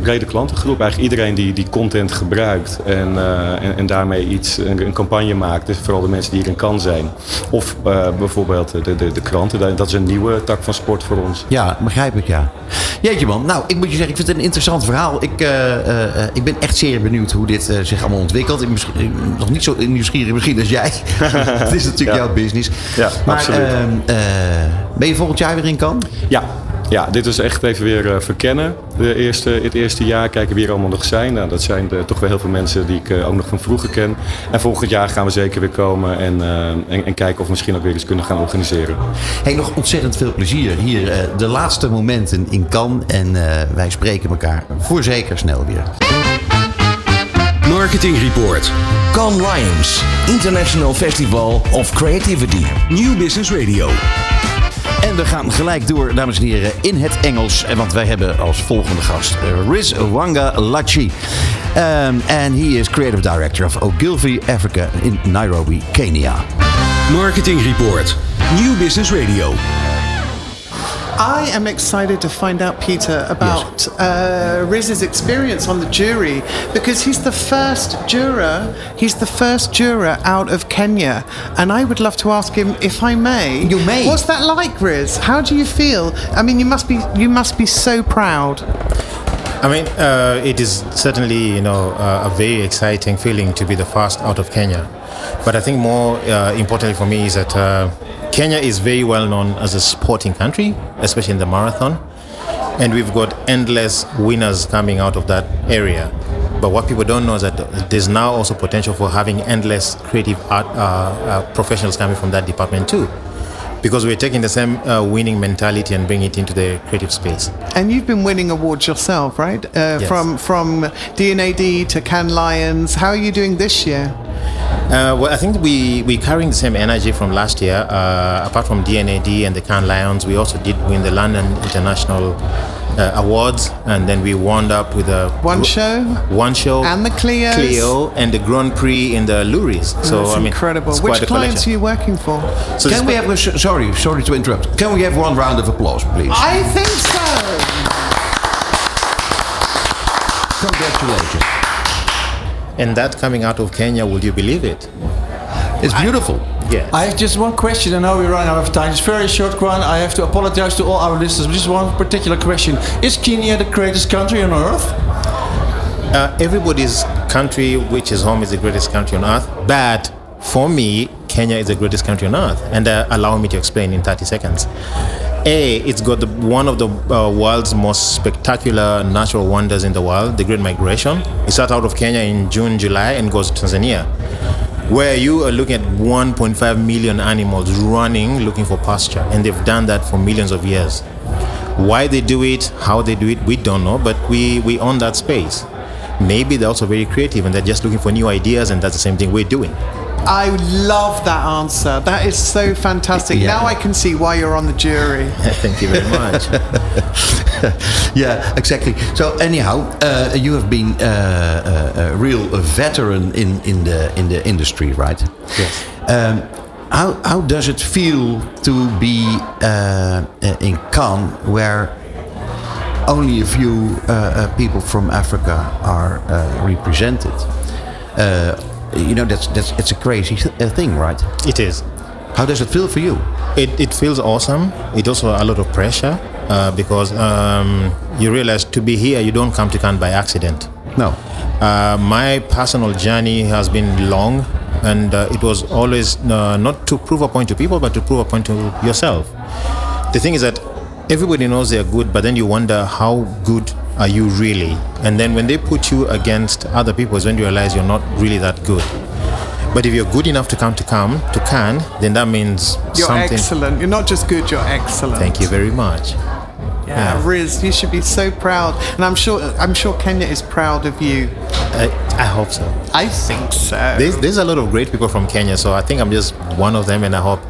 brede klantengroep. Eigenlijk iedereen die, die content gebruikt en, en, en daarmee iets, een, een campagne maakt. Dus vooral de mensen die hier in kan zijn. Of uh, bijvoorbeeld de, de, de kranten. Dat is een nieuwe tak van sport voor ons. Ja, begrijp ik ja. Jeetje man, nou ik moet je zeggen, ik vind het een interessant verhaal. Ik, uh, ik ben echt zeer benieuwd hoe dit zich allemaal ontwikkelt. Ik ben nog niet zo nieuwsgierig misschien als jij. het is natuurlijk ja. jouw business. Ja, maar, absoluut. Ehm, ben je volgend jaar weer in kan? Ja, ja, dit is echt even weer uh, verkennen. De eerste, het eerste jaar kijken wie er allemaal nog zijn. Nou, dat zijn de, toch wel heel veel mensen die ik uh, ook nog van vroeger ken. En volgend jaar gaan we zeker weer komen en, uh, en, en, kijken of we misschien ook weer eens kunnen gaan organiseren. Hey, nog ontzettend veel plezier hier. de laatste momenten in Cannes. En wij spreken elkaar voorzeker snel weer. Marketing Report. Cannes Lions, International Festival of Creativity. New Business Radio. En we gaan gelijk door, dames en heren, in het Engels. Want wij hebben als volgende gast eh, Riz Wanga Lachi. Um, and he is creative director of Ogilvy Africa in Nairobi, Kenya. Marketing Report. New Business Radio. I am excited to find out, Peter, about yes. uh, Rizz's experience on the jury because he's the first juror. He's the first juror out of Kenya, and I would love to ask him, if I may, you may. What's that like, Rizz? How do you feel? I mean, you must be you must be so proud. I mean, uh, it is certainly you know uh, a very exciting feeling to be the first out of Kenya. But I think more uh, importantly for me is that uh, Kenya is very well known as a sporting country, especially in the marathon. And we've got endless winners coming out of that area. But what people don't know is that there's now also potential for having endless creative art uh, uh, professionals coming from that department too. Because we're taking the same uh, winning mentality and bringing it into the creative space. And you've been winning awards yourself, right? Uh, Yes. From from D&AD to Cannes Lions. How are you doing this year? Uh, well, I think we we carrying the same energy from last year. Uh, apart from D&AD and the Cannes Lions, we also did win the London International uh, Awards, and then we wound up with a One show one show, and the Clios. Clio, and the Grand Prix in the Loeries. So That's I mean, incredible. Which clients collection. are you working for? So Can we have a, s- sorry, sorry to interrupt. Can we have one round of applause, please? I think so. Congratulations. and that coming out of Kenya, would you believe it? It's beautiful. Yeah. I have just one question. I know we're running out of time. It's a very short one. I have to apologize to all our listeners. But just one particular question: Is Kenya the greatest country on earth? Uh, everybody's country, which is home, is the greatest country on earth. But for me, Kenya is the greatest country on earth? And uh, allow me to explain in 30 seconds. A, it's got the, one of the uh, world's most spectacular natural wonders in the world, the Great Migration. It starts out of Kenya in June, July, and goes to Tanzania, where you are looking at 1.5 million animals running looking for pasture, and they've done that for millions of years. Why they do it, how they do it, we don't know, but we, we own that space. Maybe they're also very creative and they're just looking for new ideas, and that's the same thing we're doing. I love that answer. That is so fantastic. Yeah. Now I can see why you're on the jury. Thank you very much. yeah, exactly. So anyhow, uh, you have been uh, a, a real veteran in, in the in the industry, right? Yes. Um, how how does it feel to be uh, in Cannes, where only a few uh, uh, people from Africa are uh, represented? You know that's that's it's a crazy th- uh, thing, right? It is. How does it feel for you? It, it feels awesome. It also a lot of pressure uh, because um, you realize to be here, you don't come to Cannes by accident. No. Uh, my personal journey has been long, and uh, it was always uh, not to prove a point to people, but to prove a point to yourself. The thing is that everybody knows they're good, but then you wonder how good are you really? And then when they put you against other people, is when you realize you're not really that good. But if you're good enough to come to come to Cannes, then that means You're something. excellent. You're not just good, you're excellent. Thank you very much. Yeah, Yeah. Rizz, you should be so proud, and I'm sure I'm sure Kenya is proud of you. I, I hope so. I think so. There's, there's a lot of great people from Kenya, so I think I'm just one of them, and I hope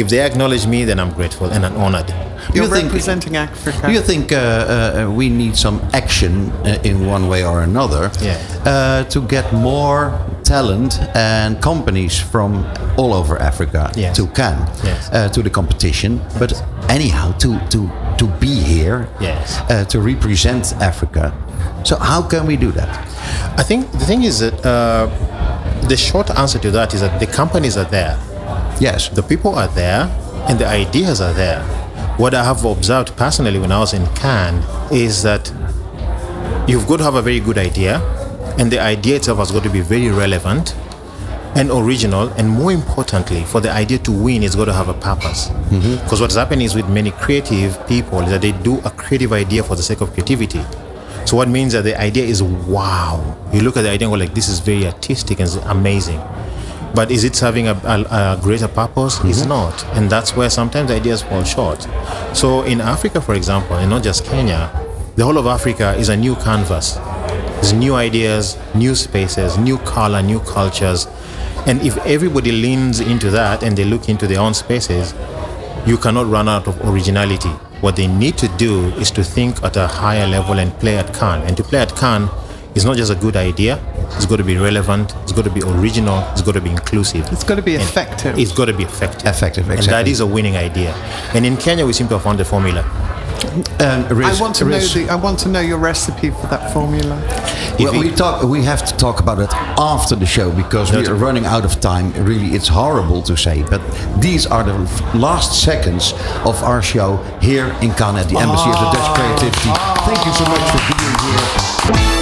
if they acknowledge me, then I'm grateful and I'm honored. You're you think- representing Africa. Do you think uh, uh, we need some action uh, in one way or another Yeah. uh, to get more talent and companies from all over Africa Yes. to Cannes, Yes. uh, to the competition? But anyhow, to, to, to be here, Yes. uh, to represent Africa. So, how can we do that? I think the thing is that uh, the short answer to that is that the companies are there, Yes. the people are there, and the ideas are there. What I have observed personally when I was in Cannes is that you've got to have a very good idea, and the idea itself has got to be very relevant and original, and more importantly, for the idea to win, it's got to have a purpose. Mm-hmm. Because what's happening is with many creative people is that they do a creative idea for the sake of creativity. So what means that the idea is wow. You look at the idea and go like, this is very artistic and amazing. But is it serving a, a, a greater purpose? It's mm-hmm. not. And that's where sometimes ideas fall short. So in Africa, for example, and not just Kenya, the whole of Africa is a new canvas. There's new ideas, new spaces, new color, new cultures. And if everybody leans into that and they look into their own spaces, you cannot run out of originality. What they need to do is to think at a higher level and play at Cannes. And to play at Cannes is not just a good idea, it's got to be relevant, it's got to be original, it's got to be inclusive. it's got to be And effective. It's got to be effective. Effective, And that is a winning idea. And in Kenya, we seem to have found the formula. Um, I want to know the. I want to know your recipe for that formula. Well, we talk. We have to talk about it after the show because we are running out of time. Really, it's horrible to say, but these are the last seconds of our show here in Cannes at the Embassy of the Dutch Creativity. Thank you so much for being here.